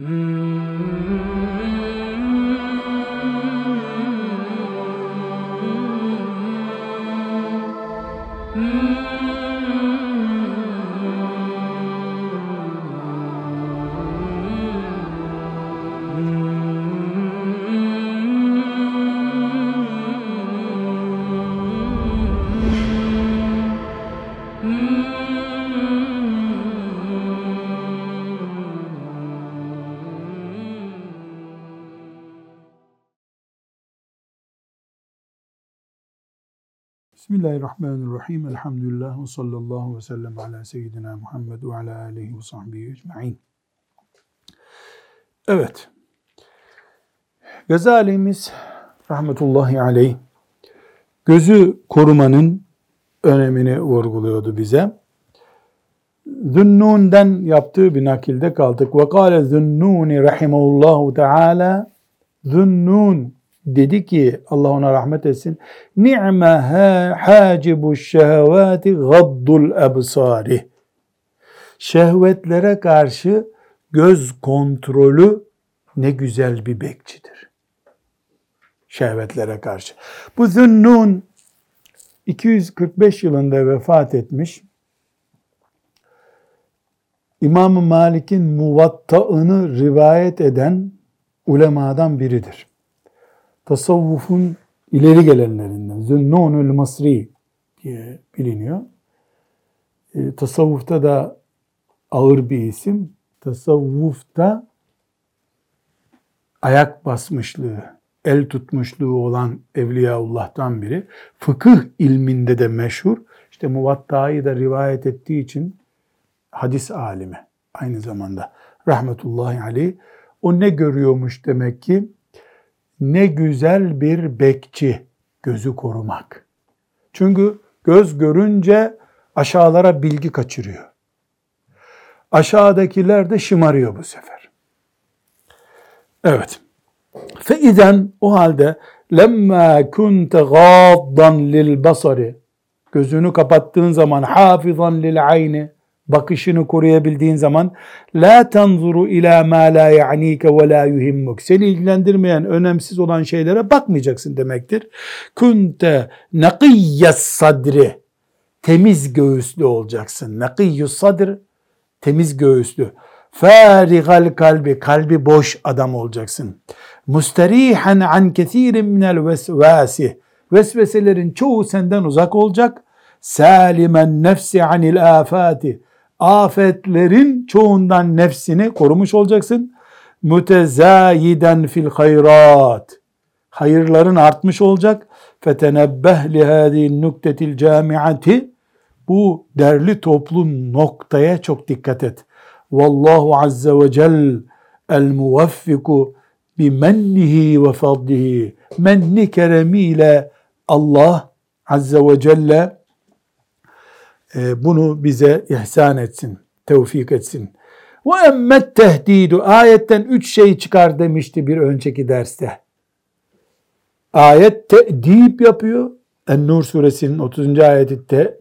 Mm-hmm. Bismillahirrahmanirrahim. Elhamdülillah ve sallallahu ve sellem ala seyyidina Muhammed ve ala aleyhi ve sahbihi ecma'in. Evet. Gazalimiz rahmetullahi aleyh gözü korumanın önemini vurguluyordu bize. Zünnun'den yaptığı bir nakilde kaldık. Ve kâle Zünnûni rahimahullahu teâlâ Zünnûn dedi ki Allah ona rahmet etsin. Ni'me hacibu şehevati gaddul ebsari. Şehvetlere karşı göz kontrolü ne güzel bir bekçidir. Şehvetlere karşı. Bu Zünnun 245 yılında vefat etmiş. İmam Malik'in muvatta'ını rivayet eden ulemadan biridir tasavvufun ileri gelenlerinden. Zünnûnül Masri diye biliniyor. E, tasavvufta da ağır bir isim. Tasavvufta ayak basmışlığı, el tutmuşluğu olan Evliyaullah'tan biri. Fıkıh ilminde de meşhur. İşte Muvatta'yı da rivayet ettiği için hadis alimi aynı zamanda rahmetullahi aleyh. O ne görüyormuş demek ki? Ne güzel bir bekçi gözü korumak. Çünkü göz görünce aşağılara bilgi kaçırıyor. Aşağıdakiler de şımarıyor bu sefer. Evet. Feiden o halde lemma kunte gaddan lil basari gözünü kapattığın zaman hafizan lil ayni bakışını koruyabildiğin zaman la tanzuru ila ma la ya'nike ve la yuhimmuk. Seni ilgilendirmeyen, önemsiz olan şeylere bakmayacaksın demektir. Kunte nakiyyes sadri. Temiz göğüslü olacaksın. Nakiyyus sadr temiz göğüslü. Farigal kalbi, kalbi boş adam olacaksın. Mustarihan an kethirin minel vesvasi. Vesveselerin çoğu senden uzak olacak. Salimen nefsi anil afati afetlerin çoğundan nefsini korumuş olacaksın. Mütezayiden fil hayrat. Hayırların artmış olacak. Fetenebbeh li hâzî nuktetil camiati. Bu derli toplu noktaya çok dikkat et. Vallahu azze ve cel el muvaffiku bi mennihi ve fadlihi. Menni keremiyle Allah azze ve celle bunu bize ihsan etsin, tevfik etsin. Ve emmet tehdidu ayetten üç şey çıkar demişti bir önceki derste. Ayet te'dip yapıyor. En-Nur suresinin 30. ayeti te,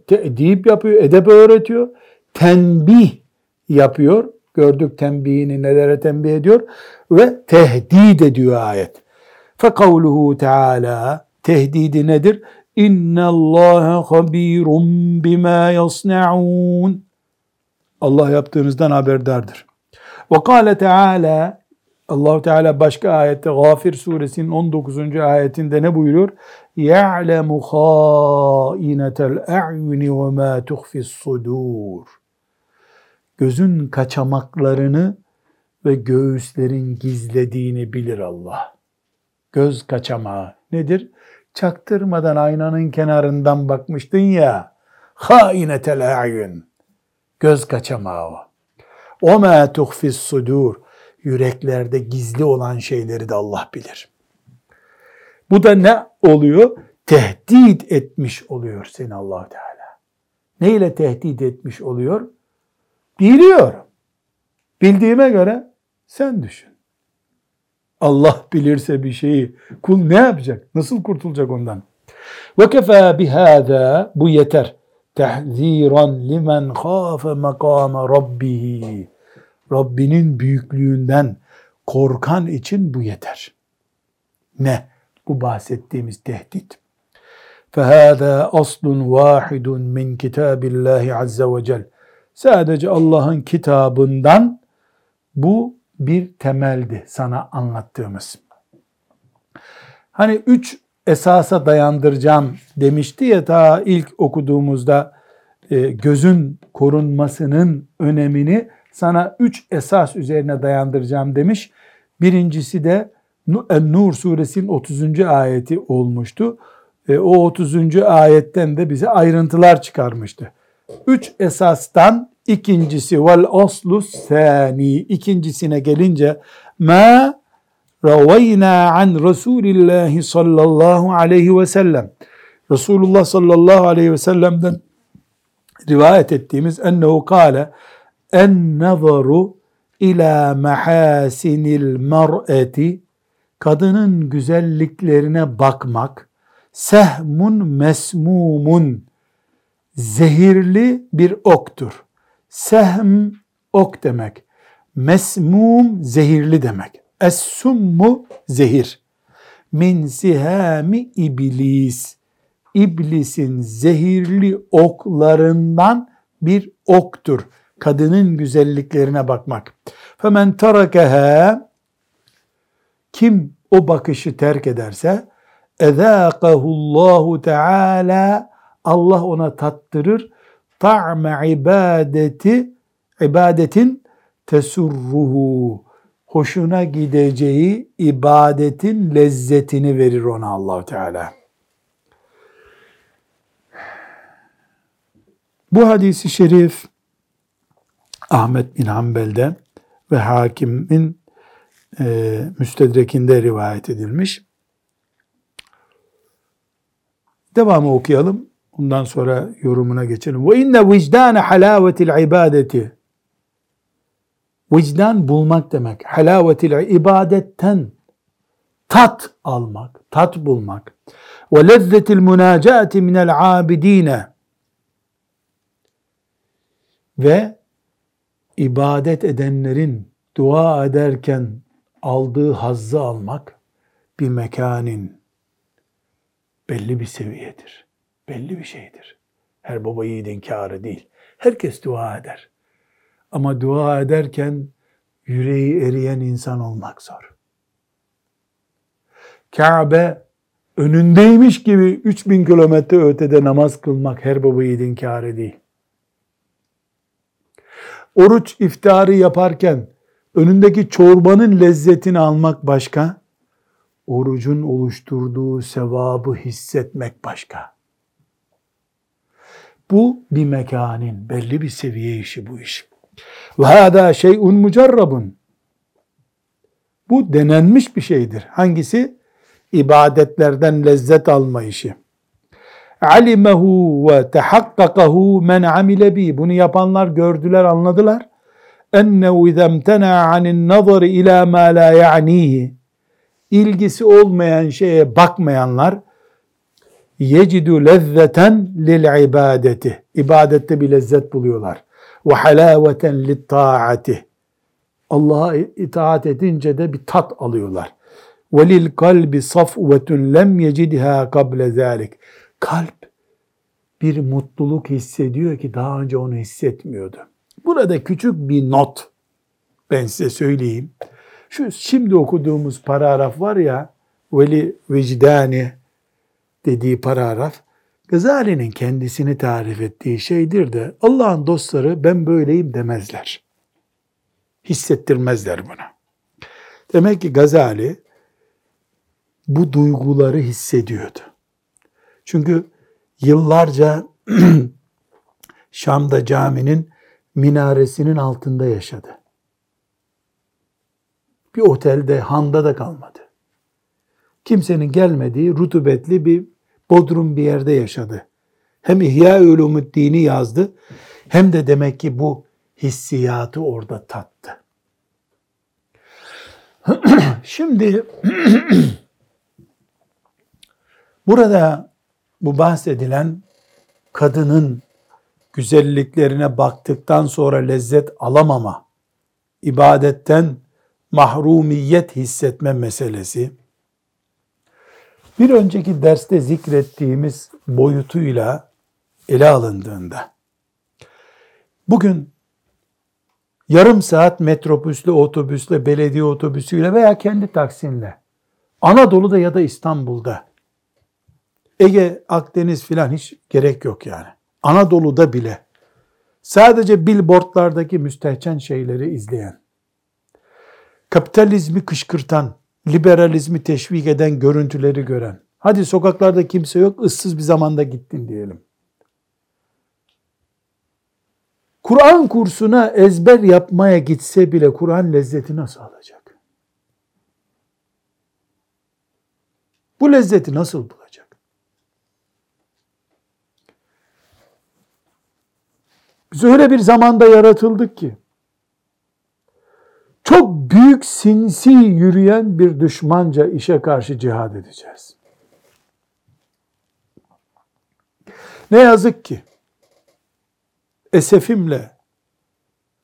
yapıyor, edep öğretiyor. Tenbih yapıyor. Gördük tembihini nelere tembih ediyor. Ve tehdit ediyor ayet. Fekavluhu Teala tehdidi nedir? İnna Allah habirun bima yasnaun. Allah yaptığınızdan haberdardır. Ve kâle Teala Allah Teala başka ayette Gafir suresinin 19. ayetinde ne buyuruyor? Ya'lemu khâinetel a'yuni ve mâ tuhfis sudur. Gözün kaçamaklarını ve göğüslerin gizlediğini bilir Allah. Göz kaçamağı nedir? Çaktırmadan aynanın kenarından bakmıştın ya. Hainetel a'yun. Göz kaçamağı o. O ma tuhfis sudur. Yüreklerde gizli olan şeyleri de Allah bilir. Bu da ne oluyor? Tehdit etmiş oluyor seni allah Teala. Ne ile tehdit etmiş oluyor? Biliyorum. Bildiğime göre sen düşün. Allah bilirse bir şeyi kul ne yapacak? Nasıl kurtulacak ondan? Ve kefa bihâzâ bu yeter. Tehziran limen khâfe makâme rabbihi. Rabbinin büyüklüğünden korkan için bu yeter. Ne? Bu bahsettiğimiz tehdit. فَهَذَا أَصْلٌ وَاحِدٌ مِنْ كِتَابِ اللّٰهِ عَزَّ وَجَلٍ Sadece Allah'ın kitabından bu bir temeldi sana anlattığımız. Hani üç esasa dayandıracağım demişti ya ta ilk okuduğumuzda e, gözün korunmasının önemini sana üç esas üzerine dayandıracağım demiş. Birincisi de Nur suresinin 30. ayeti olmuştu. E, o 30. ayetten de bize ayrıntılar çıkarmıştı. Üç esastan ikincisi vel aslu sani. İkincisine gelince ma ravayna an Resulillahi sallallahu aleyhi ve sellem. Resulullah sallallahu aleyhi ve sellem'den rivayet ettiğimiz ennehu kâle en nazaru ila mahasinil mar'eti. Kadının güzelliklerine bakmak sehmun mesmumun. Zehirli bir oktur. Sehm ok demek. Mesmum zehirli demek. Es-summu zehir. Min sihami iblis. İblisin zehirli oklarından bir oktur. Kadının güzelliklerine bakmak. Femen terakeha kim o bakışı terk ederse ezâkahullahu teâlâ Allah ona tattırır ta'me ibadeti ibadetin tesurruhu hoşuna gideceği ibadetin lezzetini verir ona Allah Teala. Bu hadisi şerif Ahmet bin Hanbel'de ve Hakim'in e, müstedrekinde rivayet edilmiş. Devamı okuyalım. Ondan sonra yorumuna geçelim. Ve inne vicdane halavetil ibadeti. Vicdan bulmak demek. Halavetil ibadetten tat almak, tat bulmak. Ve lezzetil münacati minel abidine. Ve ibadet edenlerin dua ederken aldığı hazzı almak bir mekanin belli bir seviyedir belli bir şeydir. Her baba yiğidin kârı değil. Herkes dua eder. Ama dua ederken yüreği eriyen insan olmak zor. Kabe önündeymiş gibi 3000 kilometre ötede namaz kılmak her baba yiğidin kârı değil. Oruç iftarı yaparken önündeki çorbanın lezzetini almak başka, orucun oluşturduğu sevabı hissetmek başka. Bu bir mekanin, belli bir seviye işi bu iş. Ve hâdâ şey'un mucarrabun. Bu denenmiş bir şeydir. Hangisi? İbadetlerden lezzet alma işi. Alimehu ve tehakkakahu men amile bi. Bunu yapanlar gördüler, anladılar. Ennehu izemtena anin nazari ila ma la ya'nihi. İlgisi olmayan şeye bakmayanlar yecidu lezzeten lil ibadeti. İbadette bir lezzet buluyorlar. Ve halaveten lit taati. Allah'a itaat edince de bir tat alıyorlar. Ve lil kalbi safvetun lem yecidha kable zalik. Kalp bir mutluluk hissediyor ki daha önce onu hissetmiyordu. Burada küçük bir not ben size söyleyeyim. Şu şimdi okuduğumuz paragraf var ya veli vicdani dediği paragraf Gazali'nin kendisini tarif ettiği şeydir de Allah'ın dostları ben böyleyim demezler. Hissettirmezler bunu. Demek ki Gazali bu duyguları hissediyordu. Çünkü yıllarca Şam'da caminin minaresinin altında yaşadı. Bir otelde, handa da kalmadı kimsenin gelmediği rutubetli bir bodrum bir yerde yaşadı. Hem İhya Ulumuddin'i yazdı hem de demek ki bu hissiyatı orada tattı. Şimdi burada bu bahsedilen kadının güzelliklerine baktıktan sonra lezzet alamama ibadetten mahrumiyet hissetme meselesi bir önceki derste zikrettiğimiz boyutuyla ele alındığında bugün yarım saat metrobüsle, otobüsle, belediye otobüsüyle veya kendi taksinle Anadolu'da ya da İstanbul'da Ege, Akdeniz filan hiç gerek yok yani. Anadolu'da bile sadece billboardlardaki müstehcen şeyleri izleyen, kapitalizmi kışkırtan, liberalizmi teşvik eden görüntüleri gören, hadi sokaklarda kimse yok, ıssız bir zamanda gittin diyelim. Kur'an kursuna ezber yapmaya gitse bile Kur'an lezzeti nasıl alacak? Bu lezzeti nasıl bulacak? Biz öyle bir zamanda yaratıldık ki çok büyük sinsi yürüyen bir düşmanca işe karşı cihad edeceğiz. Ne yazık ki esefimle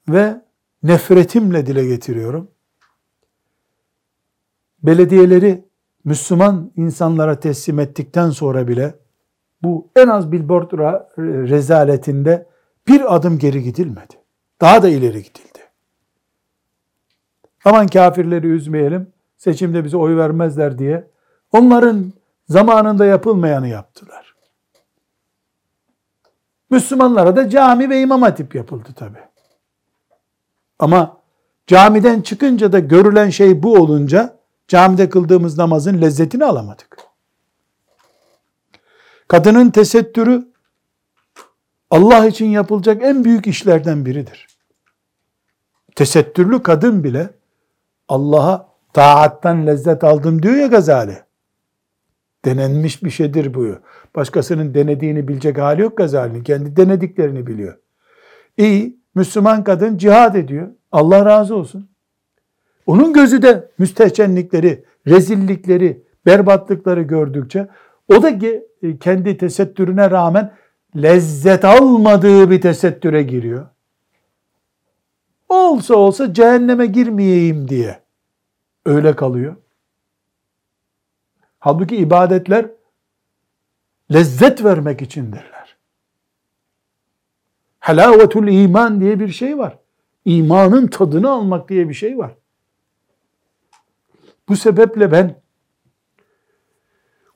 ve nefretimle dile getiriyorum. Belediyeleri Müslüman insanlara teslim ettikten sonra bile bu en az billboard rezaletinde bir adım geri gidilmedi. Daha da ileri gidildi. Aman kafirleri üzmeyelim, seçimde bize oy vermezler diye onların zamanında yapılmayanı yaptılar. Müslümanlara da cami ve imam hatip yapıldı tabi. Ama camiden çıkınca da görülen şey bu olunca camide kıldığımız namazın lezzetini alamadık. Kadının tesettürü Allah için yapılacak en büyük işlerden biridir. Tesettürlü kadın bile Allah'a taattan lezzet aldım diyor ya Gazali. Denenmiş bir şeydir bu. Başkasının denediğini bilecek hali yok Gazali'nin. Kendi denediklerini biliyor. İyi, Müslüman kadın cihad ediyor. Allah razı olsun. Onun gözü de müstehcenlikleri, rezillikleri, berbatlıkları gördükçe o da kendi tesettürüne rağmen lezzet almadığı bir tesettüre giriyor. Olsa olsa cehenneme girmeyeyim diye öyle kalıyor. Halbuki ibadetler lezzet vermek içindirler. Halavetul iman diye bir şey var. İmanın tadını almak diye bir şey var. Bu sebeple ben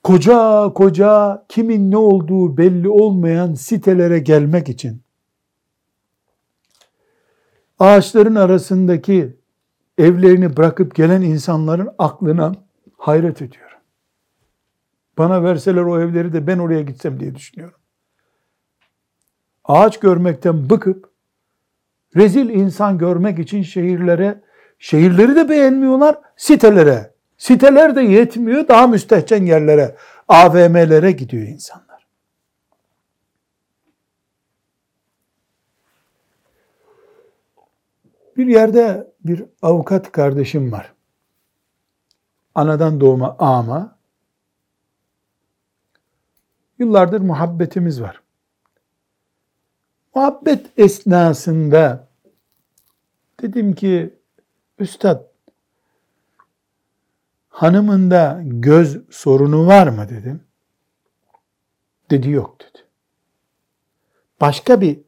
koca koca kimin ne olduğu belli olmayan sitelere gelmek için ağaçların arasındaki evlerini bırakıp gelen insanların aklına hayret ediyorum. Bana verseler o evleri de ben oraya gitsem diye düşünüyorum. Ağaç görmekten bıkıp rezil insan görmek için şehirlere, şehirleri de beğenmiyorlar, sitelere. Siteler de yetmiyor, daha müstehcen yerlere, AVM'lere gidiyor insanlar. Bir yerde bir avukat kardeşim var. Anadan doğma ama yıllardır muhabbetimiz var. Muhabbet esnasında dedim ki üstad hanımında göz sorunu var mı dedim. Dedi yok dedi. Başka bir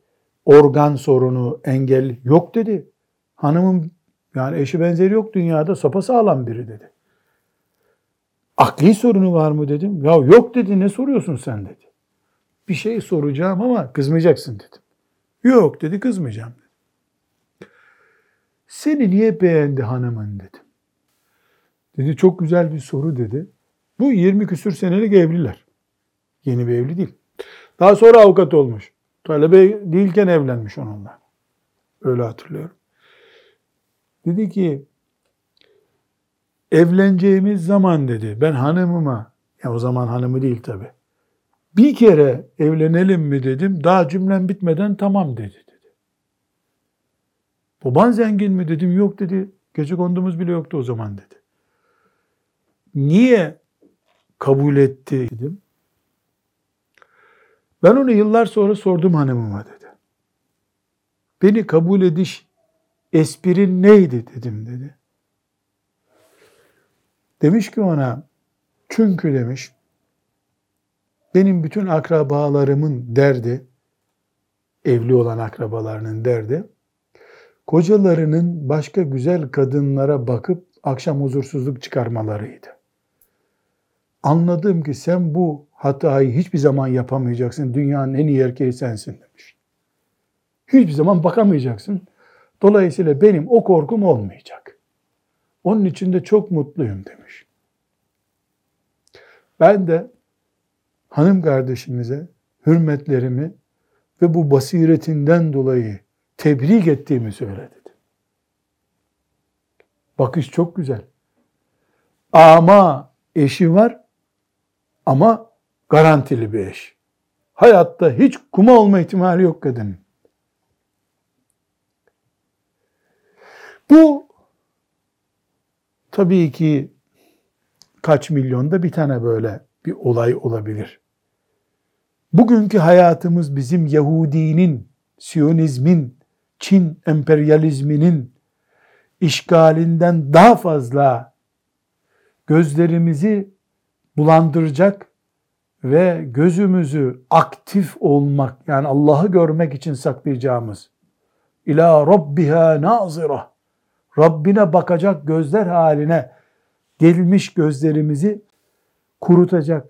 organ sorunu, engel yok dedi. Hanımın yani eşi benzeri yok dünyada sopa sağlam biri dedi. Akli sorunu var mı dedim. Ya yok dedi ne soruyorsun sen dedi. Bir şey soracağım ama kızmayacaksın dedim. Yok dedi kızmayacağım dedi. Seni niye beğendi hanımın dedim. Dedi çok güzel bir soru dedi. Bu 20 küsür senelik evliler. Yeni bir evli değil. Daha sonra avukat olmuş. Talebe değilken evlenmiş onunla. Öyle hatırlıyorum. Dedi ki evleneceğimiz zaman dedi ben hanımıma ya o zaman hanımı değil tabi. Bir kere evlenelim mi dedim. Daha cümlem bitmeden tamam dedi dedi. Baban zengin mi dedim. Yok dedi. Gece kondumuz bile yoktu o zaman dedi. Niye kabul etti dedim. Ben onu yıllar sonra sordum hanımıma dedi. Beni kabul ediş esprin neydi dedim dedi. Demiş ki ona çünkü demiş benim bütün akrabalarımın derdi evli olan akrabalarının derdi kocalarının başka güzel kadınlara bakıp akşam huzursuzluk çıkarmalarıydı. Anladım ki sen bu hatayı hiçbir zaman yapamayacaksın. Dünyanın en iyi erkeği sensin demiş. Hiçbir zaman bakamayacaksın. Dolayısıyla benim o korkum olmayacak. Onun için de çok mutluyum demiş. Ben de hanım kardeşimize hürmetlerimi ve bu basiretinden dolayı tebrik ettiğimi söyledi. Bakış çok güzel. Ama eşi var ama garantili bir eş. Hayatta hiç kuma olma ihtimali yok kadının. Bu tabii ki kaç milyonda bir tane böyle bir olay olabilir. Bugünkü hayatımız bizim Yahudinin, Siyonizmin, Çin emperyalizminin işgalinden daha fazla gözlerimizi bulandıracak ve gözümüzü aktif olmak yani Allah'ı görmek için saklayacağımız ila rabbiha nazira Rabbine bakacak gözler haline gelmiş gözlerimizi kurutacak,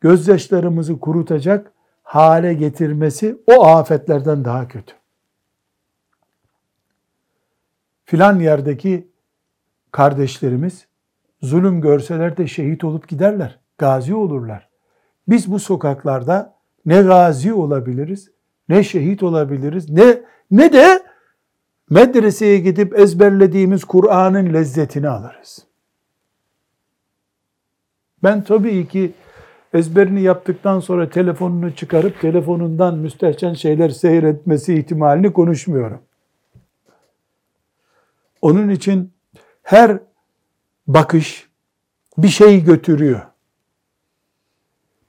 gözyaşlarımızı kurutacak hale getirmesi o afetlerden daha kötü. Filan yerdeki kardeşlerimiz zulüm görseler de şehit olup giderler, gazi olurlar. Biz bu sokaklarda ne gazi olabiliriz, ne şehit olabiliriz, ne ne de medreseye gidip ezberlediğimiz Kur'an'ın lezzetini alırız. Ben tabii ki ezberini yaptıktan sonra telefonunu çıkarıp telefonundan müstehcen şeyler seyretmesi ihtimalini konuşmuyorum. Onun için her bakış bir şey götürüyor.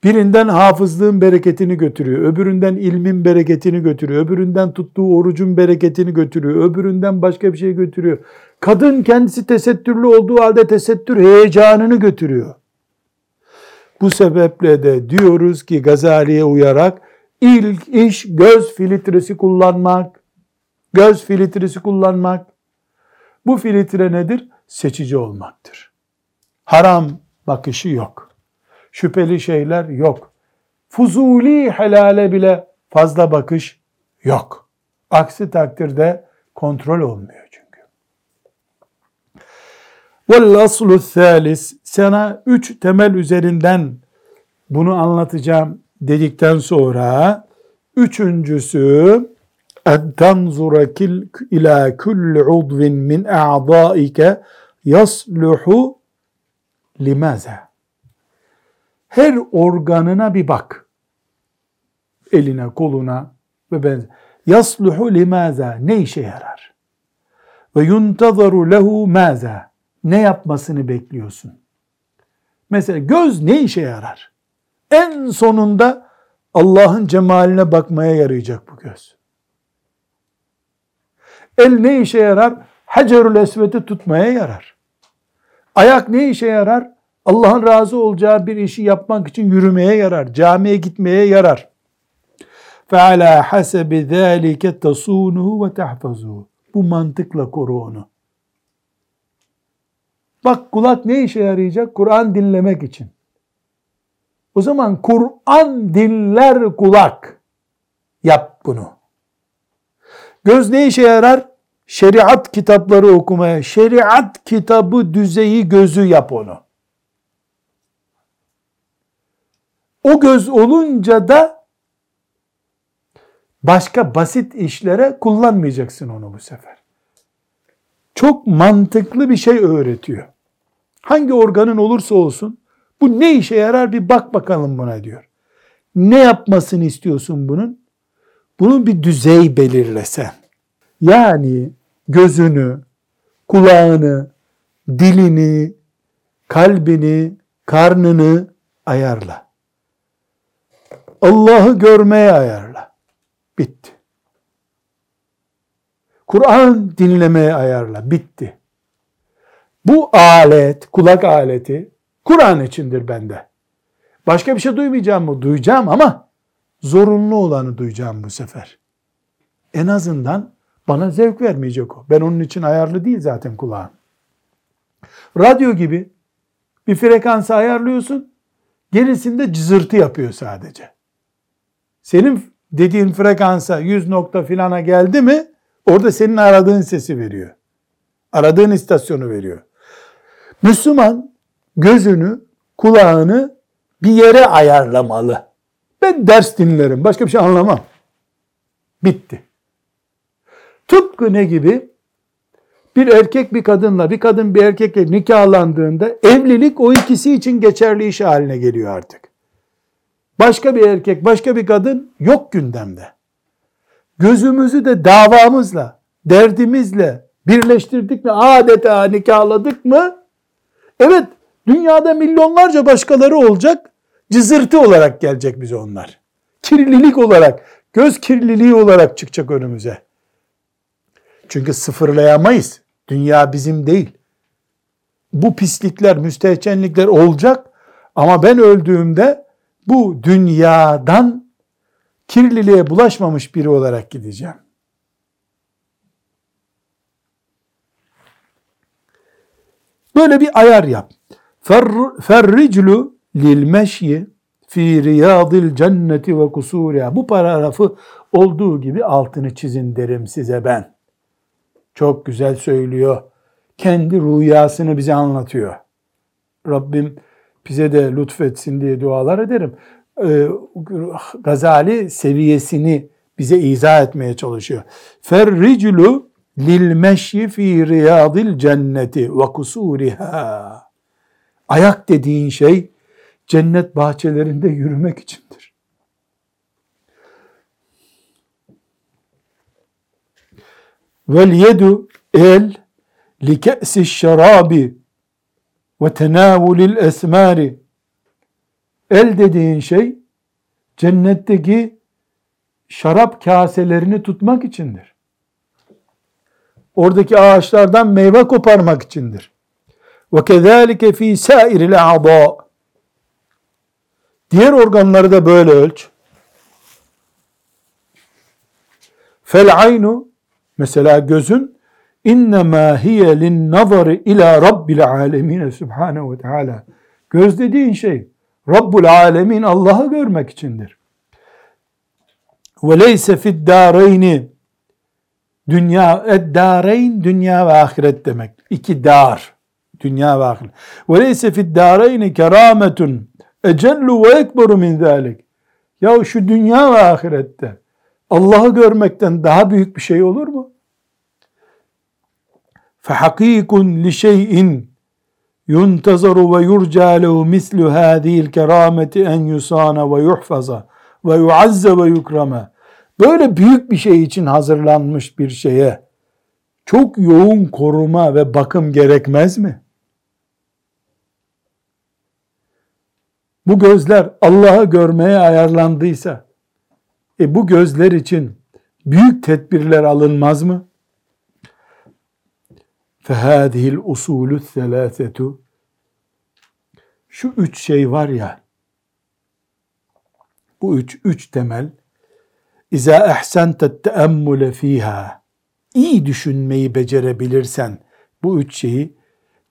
Birinden hafızlığın bereketini götürüyor, öbüründen ilmin bereketini götürüyor, öbüründen tuttuğu orucun bereketini götürüyor, öbüründen başka bir şey götürüyor. Kadın kendisi tesettürlü olduğu halde tesettür heyecanını götürüyor. Bu sebeple de diyoruz ki Gazali'ye uyarak ilk iş göz filtresi kullanmak. Göz filtresi kullanmak. Bu filtre nedir? Seçici olmaktır. Haram bakışı yok. Şüpheli şeyler yok. Fuzuli helale bile fazla bakış yok. Aksi takdirde kontrol olmuyor çünkü. Vel aslu thalis sana üç temel üzerinden bunu anlatacağım dedikten sonra üçüncüsü en tanzura ila kulli udvin min a'daike yasluhu limaza. Her organına bir bak. Eline, koluna ve benzer. Yasluhu limaza. Ne işe yarar? Ve yuntazaru lehu maza. Ne yapmasını bekliyorsun? Mesela göz ne işe yarar? En sonunda Allah'ın cemaline bakmaya yarayacak bu göz. El ne işe yarar? Hacerül Esved'i tutmaya yarar. Ayak ne işe yarar? Allah'ın razı olacağı bir işi yapmak için yürümeye yarar. Camiye gitmeye yarar. فَعَلَى حَسَبِ ذَٰلِكَ تَصُونُهُ وَتَحْفَظُهُ Bu mantıkla koru onu. Bak kulak ne işe yarayacak? Kur'an dinlemek için. O zaman Kur'an dinler kulak. Yap bunu. Göz ne işe yarar? Şeriat kitapları okumaya. Şeriat kitabı düzeyi gözü yap onu. O göz olunca da başka basit işlere kullanmayacaksın onu bu sefer. Çok mantıklı bir şey öğretiyor. Hangi organın olursa olsun bu ne işe yarar bir bak bakalım buna diyor. Ne yapmasını istiyorsun bunun? Bunun bir düzey belirlesen. Yani gözünü, kulağını, dilini, kalbini, karnını ayarla. Allah'ı görmeye ayarla. Bitti. Kur'an dinlemeye ayarla. Bitti. Bu alet, kulak aleti Kur'an içindir bende. Başka bir şey duymayacağım mı? Duyacağım ama zorunlu olanı duyacağım bu sefer. En azından bana zevk vermeyecek o. Ben onun için ayarlı değil zaten kulağım. Radyo gibi bir frekansı ayarlıyorsun. Gerisinde cızırtı yapıyor sadece. Senin dediğin frekansa 100 nokta filana geldi mi orada senin aradığın sesi veriyor. Aradığın istasyonu veriyor. Müslüman gözünü, kulağını bir yere ayarlamalı. Ben ders dinlerim, başka bir şey anlamam. Bitti. Tıpkı ne gibi? Bir erkek bir kadınla, bir kadın bir erkekle nikahlandığında evlilik o ikisi için geçerli iş haline geliyor artık. Başka bir erkek, başka bir kadın yok gündemde. Gözümüzü de davamızla, derdimizle birleştirdik mi, adeta nikahladık mı? Evet, dünyada milyonlarca başkaları olacak, cızırtı olarak gelecek bize onlar. Kirlilik olarak, göz kirliliği olarak çıkacak önümüze. Çünkü sıfırlayamayız. Dünya bizim değil. Bu pislikler, müstehcenlikler olacak ama ben öldüğümde bu dünyadan kirliliğe bulaşmamış biri olarak gideceğim. Böyle bir ayar yap. Ferriclu lil meşyi fi riyadil cenneti ve kusuriha. Bu paragrafı olduğu gibi altını çizin derim size ben. Çok güzel söylüyor. Kendi rüyasını bize anlatıyor. Rabbim bize de lütfetsin diye dualar ederim. Ee, Gazali seviyesini bize izah etmeye çalışıyor. Ferriclu lil meşyi fi riyadil cenneti ve kusuriha. Ayak dediğin şey cennet bahçelerinde yürümek içindir. Vel yedu el li ke'si şarabi ve tenavulil esmari el dediğin şey cennetteki şarap kaselerini tutmak içindir. Oradaki ağaçlardan meyve koparmak içindir. Ve kezalike fi sairil a'da. Diğer organları da böyle ölç. Fel aynu mesela gözün innema hiye lin nazari ila rabbil alemin subhanahu ve teala. Göz dediğin şey Rabbul alemin Allah'ı görmek içindir. Ve leyse fid dareyni dünya eddâreyn dünya ve ahiret demek. İki dar. Dünya ve ahiret. Ve leyse fid dareyni kerametun ecellu ve ekberu min zalik. Ya şu dünya ve ahirette Allah'ı görmekten daha büyük bir şey olur mu? fehakikun li şeyin yuntazaru ve yurca lehu mislu hadihil kerameti en yusana ve yuhfaza ve yuazza ve yukrame. Böyle büyük bir şey için hazırlanmış bir şeye çok yoğun koruma ve bakım gerekmez mi? Bu gözler Allah'ı görmeye ayarlandıysa e bu gözler için büyük tedbirler alınmaz mı? فَهَذِهِ الْاُصُولُ الثَّلَاثَةُ Şu üç şey var ya, bu üç, üç temel, İza ehsente teemmule fiha. İyi düşünmeyi becerebilirsen bu üç şeyi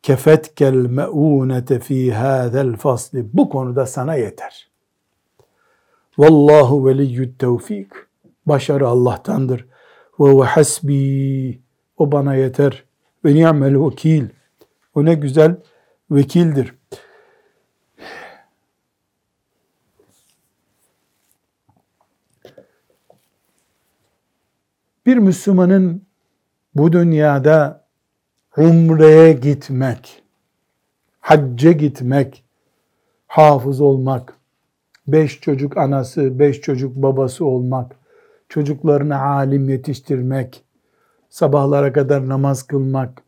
kefetkel me'unete fi hâzel fasli. Bu konuda sana yeter. Vallahu veliyyü tevfik. Başarı Allah'tandır. Ve ve hasbi. O bana yeter. Ve ni'mel vekil. O ne güzel vekildir. Bir Müslümanın bu dünyada umreye gitmek, hacca gitmek, hafız olmak, beş çocuk anası, beş çocuk babası olmak, çocuklarını alim yetiştirmek, sabahlara kadar namaz kılmak,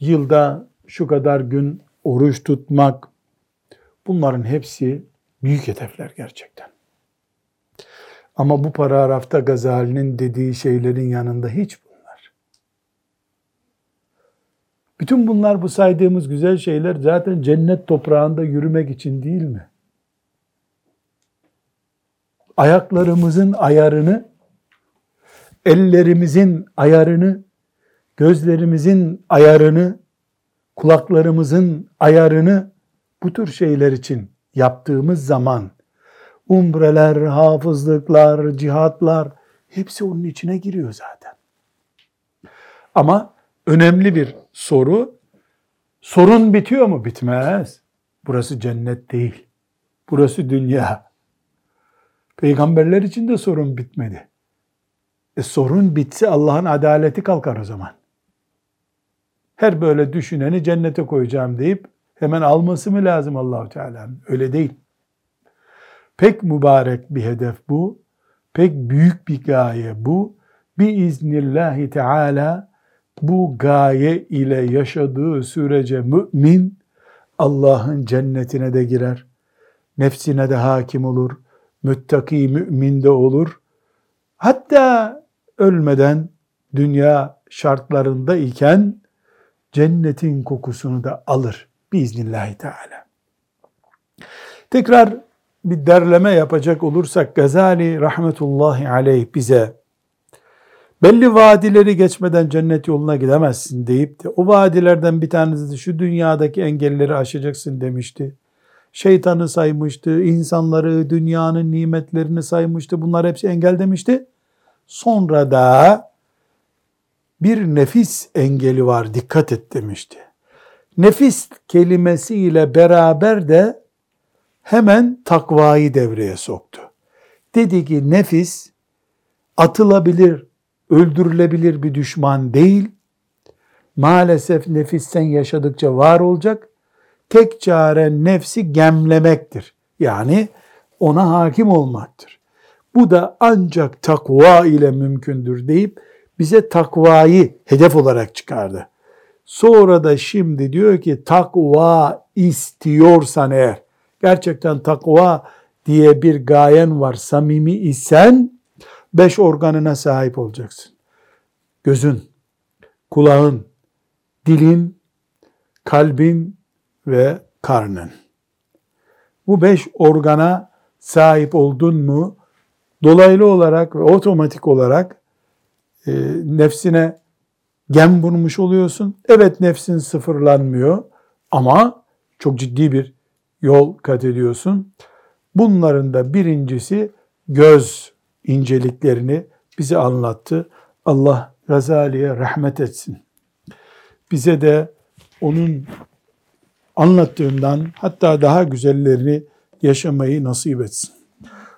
yılda şu kadar gün oruç tutmak, bunların hepsi büyük hedefler gerçekten. Ama bu paragrafta Gazali'nin dediği şeylerin yanında hiç bunlar. Bütün bunlar bu saydığımız güzel şeyler zaten cennet toprağında yürümek için değil mi? Ayaklarımızın ayarını, ellerimizin ayarını, gözlerimizin ayarını, kulaklarımızın ayarını bu tür şeyler için yaptığımız zaman umreler, hafızlıklar, cihatlar hepsi onun içine giriyor zaten. Ama önemli bir soru. Sorun bitiyor mu? Bitmez. Burası cennet değil. Burası dünya. Peygamberler için de sorun bitmedi. E sorun bitse Allah'ın adaleti kalkar o zaman. Her böyle düşüneni cennete koyacağım deyip hemen alması mı lazım Allahu Teala'nın? Öyle değil. Pek mübarek bir hedef bu. Pek büyük bir gaye bu. Biiznillahi Teala bu gaye ile yaşadığı sürece mümin Allah'ın cennetine de girer. Nefsine de hakim olur. Müttaki mümin de olur. Hatta ölmeden dünya şartlarında iken cennetin kokusunu da alır biiznillahü teala. Tekrar bir derleme yapacak olursak Gazali rahmetullahi aleyh bize belli vadileri geçmeden cennet yoluna gidemezsin deyip de o vadilerden bir tanesi de şu dünyadaki engelleri aşacaksın demişti. Şeytanı saymıştı, insanları, dünyanın nimetlerini saymıştı. Bunlar hepsi engel demişti. Sonra da bir nefis engeli var dikkat et demişti. Nefis kelimesiyle beraber de hemen takvayı devreye soktu. Dedi ki nefis atılabilir, öldürülebilir bir düşman değil. Maalesef nefisten yaşadıkça var olacak. Tek çare nefsi gemlemektir. Yani ona hakim olmaktır. Bu da ancak takva ile mümkündür deyip bize takvayı hedef olarak çıkardı. Sonra da şimdi diyor ki takva istiyorsan eğer gerçekten takva diye bir gayen var samimi isen beş organına sahip olacaksın. Gözün, kulağın, dilin, kalbin ve karnın. Bu beş organa sahip oldun mu dolaylı olarak ve otomatik olarak e, nefsine gem vurmuş oluyorsun. Evet nefsin sıfırlanmıyor ama çok ciddi bir yol kat ediyorsun. Bunların da birincisi göz inceliklerini bize anlattı. Allah Gazali'ye rahmet etsin. Bize de onun anlattığından hatta daha güzellerini yaşamayı nasip etsin.